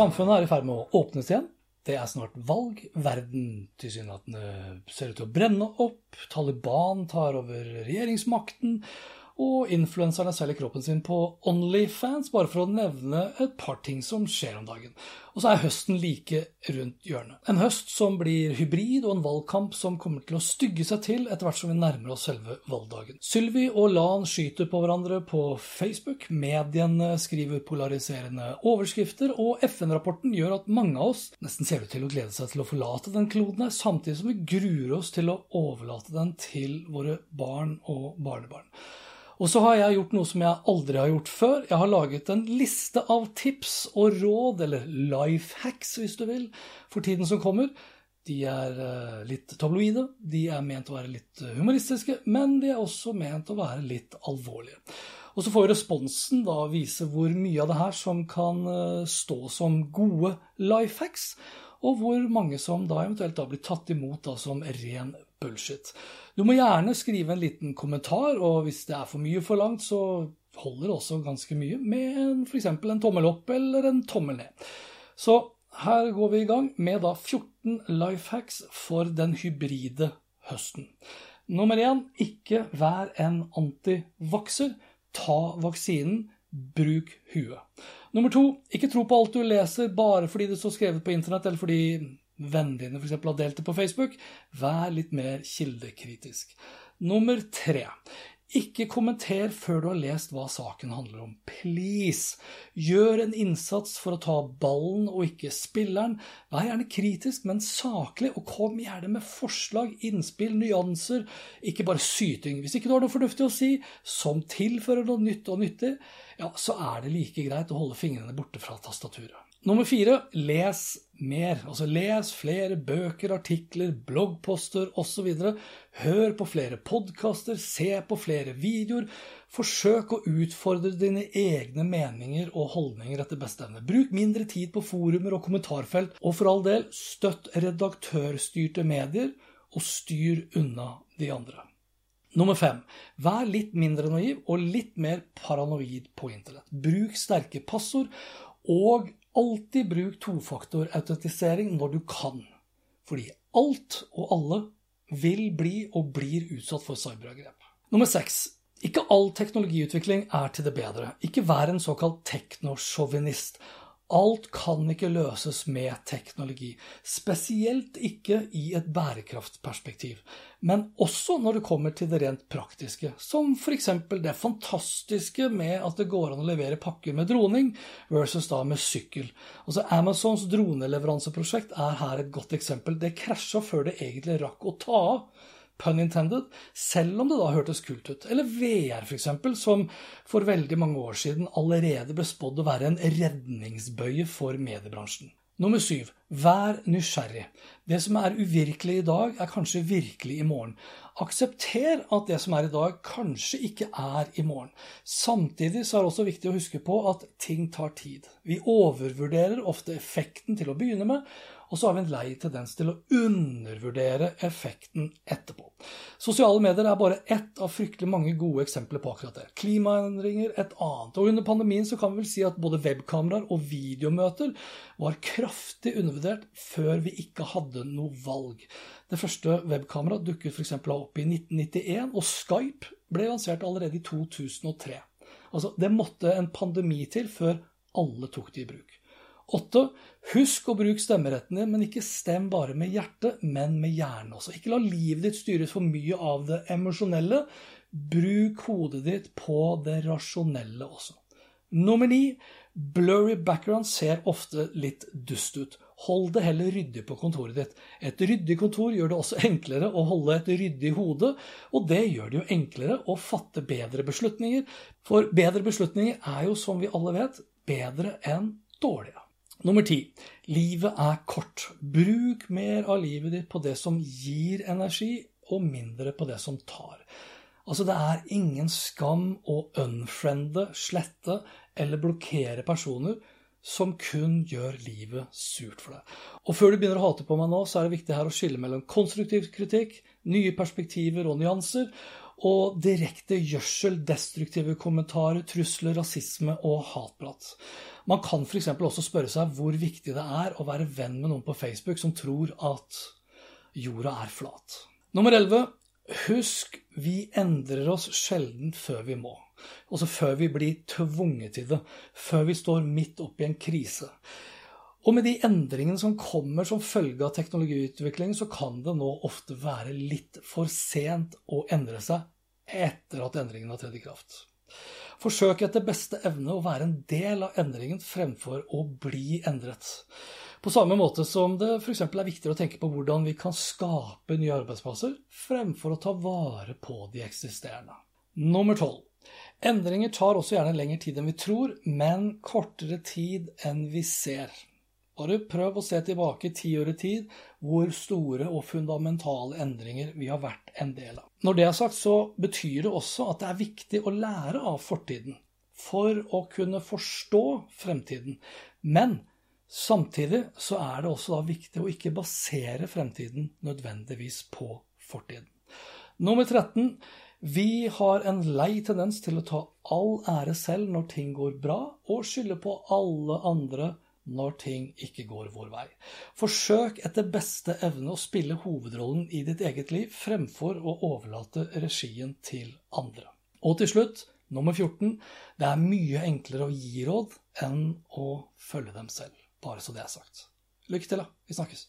Samfunnet er i ferd med å åpnes igjen. Det er snart valg. Verden tilsynelatende ser ut til å brenne opp. Taliban tar over regjeringsmakten. Og influenserne selger kroppen sin på Onlyfans, bare for å nevne et par ting som skjer om dagen. Og så er høsten like rundt hjørnet. En høst som blir hybrid, og en valgkamp som kommer til å stygge seg til etter hvert som vi nærmer oss selve valgdagen. Sylvi og Lan skyter på hverandre på Facebook, mediene skriver polariserende overskrifter, og FN-rapporten gjør at mange av oss nesten ser ut til å glede seg til å forlate den kloden her, samtidig som vi gruer oss til å overlate den til våre barn og barnebarn. Og så har jeg gjort noe som jeg aldri har gjort før. Jeg har laget en liste av tips og råd, eller life hacks hvis du vil, for tiden som kommer. De er eh, litt tabloide, de er ment å være litt eh, humoristiske, men de er også ment å være litt alvorlige. Og så får responsen da vise hvor mye av det her som kan eh, stå som gode life hacks, og hvor mange som da eventuelt da blir tatt imot da som ren bullshit. Du må gjerne skrive en liten kommentar, og hvis det er for mye forlangt, så holder det også ganske mye med f.eks. en tommel opp eller en tommel ned. Så her går vi i gang med da 14 life hacks for den hybride høsten. Nummer én ikke vær en antivakser. Ta vaksinen. Bruk huet. Nummer to ikke tro på alt du leser bare fordi det står skrevet på internett, eller fordi vennene dine f.eks. har delt det på Facebook. Vær litt mer kildekritisk. Nummer tre. Ikke kommenter før du har lest hva saken handler om. Please! Gjør en innsats for å ta ballen og ikke spilleren. Vær gjerne kritisk, men saklig, og kom gjerne med forslag, innspill, nyanser. Ikke bare syting. Hvis ikke du har noe fornuftig å si som tilfører noe nytt og nyttig, ja, så er det like greit å holde fingrene borte fra tastaturet. Nummer fire les mer. Altså les flere bøker, artikler, bloggposter osv. Hør på flere podkaster, se på flere videoer. Forsøk å utfordre dine egne meninger og holdninger etter beste evne. Bruk mindre tid på forumer og kommentarfelt, og for all del, støtt redaktørstyrte medier, og styr unna de andre. Nummer fem. Vær litt mindre naiv og litt mer paranoid på internett. Bruk sterke passord, og Alltid bruk tofaktorautentisering når du kan, fordi alt og alle vil bli og blir utsatt for cyberangrep. Nummer seks. Ikke all teknologiutvikling er til det bedre. Ikke vær en såkalt teknosjåvinist. Alt kan ikke løses med teknologi, spesielt ikke i et bærekraftperspektiv, men også når det kommer til det rent praktiske, som f.eks. det fantastiske med at det går an å levere pakker med droning versus da med sykkel. Altså Amazons droneleveranseprosjekt er her et godt eksempel. Det krasja før det egentlig rakk å ta av pun intended, selv om det da hørtes kult ut. Eller VR, f.eks., som for veldig mange år siden allerede ble spådd å være en redningsbøye for mediebransjen. Nummer syv vær nysgjerrig. Det som er uvirkelig i dag, er kanskje virkelig i morgen. Aksepter at det som er i dag, kanskje ikke er i morgen. Samtidig så er det også viktig å huske på at ting tar tid. Vi overvurderer ofte effekten til å begynne med, og så har vi en lei tendens til å undervurdere effekten etterpå. Sosiale medier er bare ett av fryktelig mange gode eksempler på akkurat det. Klimaendringer et annet. Og under pandemien så kan vi vel si at både webkameraer og videomøter var kraftig undervurdert før vi ikke hadde noe valg. Det første webkameraet dukket f.eks. opp i 1991, og Skype ble lansert allerede i 2003. Altså, det måtte en pandemi til før alle tok det i bruk. Åtte, husk å bruke stemmeretten din, men ikke stem bare med hjertet, men med hjernen også. Ikke la livet ditt styres for mye av det emosjonelle. Bruk hodet ditt på det rasjonelle også. Nummer 9. blurry background ser ofte litt dust ut. hold det heller ryddig på kontoret ditt. Et ryddig kontor gjør det også enklere å holde et ryddig hode, og det gjør det jo enklere å fatte bedre beslutninger. For bedre beslutninger er jo, som vi alle vet, bedre enn dårlige. Nummer ti. Livet er kort. Bruk mer av livet ditt på det som gir energi, og mindre på det som tar. Altså, det er ingen skam å unfriende, slette eller blokkere personer som kun gjør livet surt for deg. Og før du begynner å hate på meg nå, så er det viktig her å skille mellom konstruktiv kritikk, nye perspektiver og nyanser, og direkte gjødsel, destruktive kommentarer, trusler, rasisme og hatprat. Man kan f.eks. også spørre seg hvor viktig det er å være venn med noen på Facebook som tror at jorda er flat. Nummer 11. Husk, vi endrer oss sjelden før vi må. Altså før vi blir tvunget til det. Før vi står midt oppi en krise. Og med de endringene som kommer som følge av teknologiutvikling, så kan det nå ofte være litt for sent å endre seg etter at endringen har tredd i kraft. Forsøk etter beste evne å være en del av endringen fremfor å bli endret. På samme måte som det f.eks. er viktigere å tenke på hvordan vi kan skape nye arbeidsplasser, fremfor å ta vare på de eksisterende. Nummer tolv. Endringer tar også gjerne lengre tid enn vi tror, men kortere tid enn vi ser. Bare prøv å se tilbake ti år i tid hvor store og fundamentale endringer vi har vært en del av. Når det er sagt, så betyr det også at det er viktig å lære av fortiden for å kunne forstå fremtiden. Men Samtidig så er det også viktig å ikke basere fremtiden nødvendigvis på fortiden. Nummer 13. Vi har en lei tendens til å ta all ære selv når ting går bra, og skylde på alle andre når ting ikke går vår vei. Forsøk etter beste evne å spille hovedrollen i ditt eget liv fremfor å overlate regien til andre. Og til slutt, nummer 14. Det er mye enklere å gi råd enn å følge dem selv. Bare så det er sagt. Lykke til, da. Vi snakkes.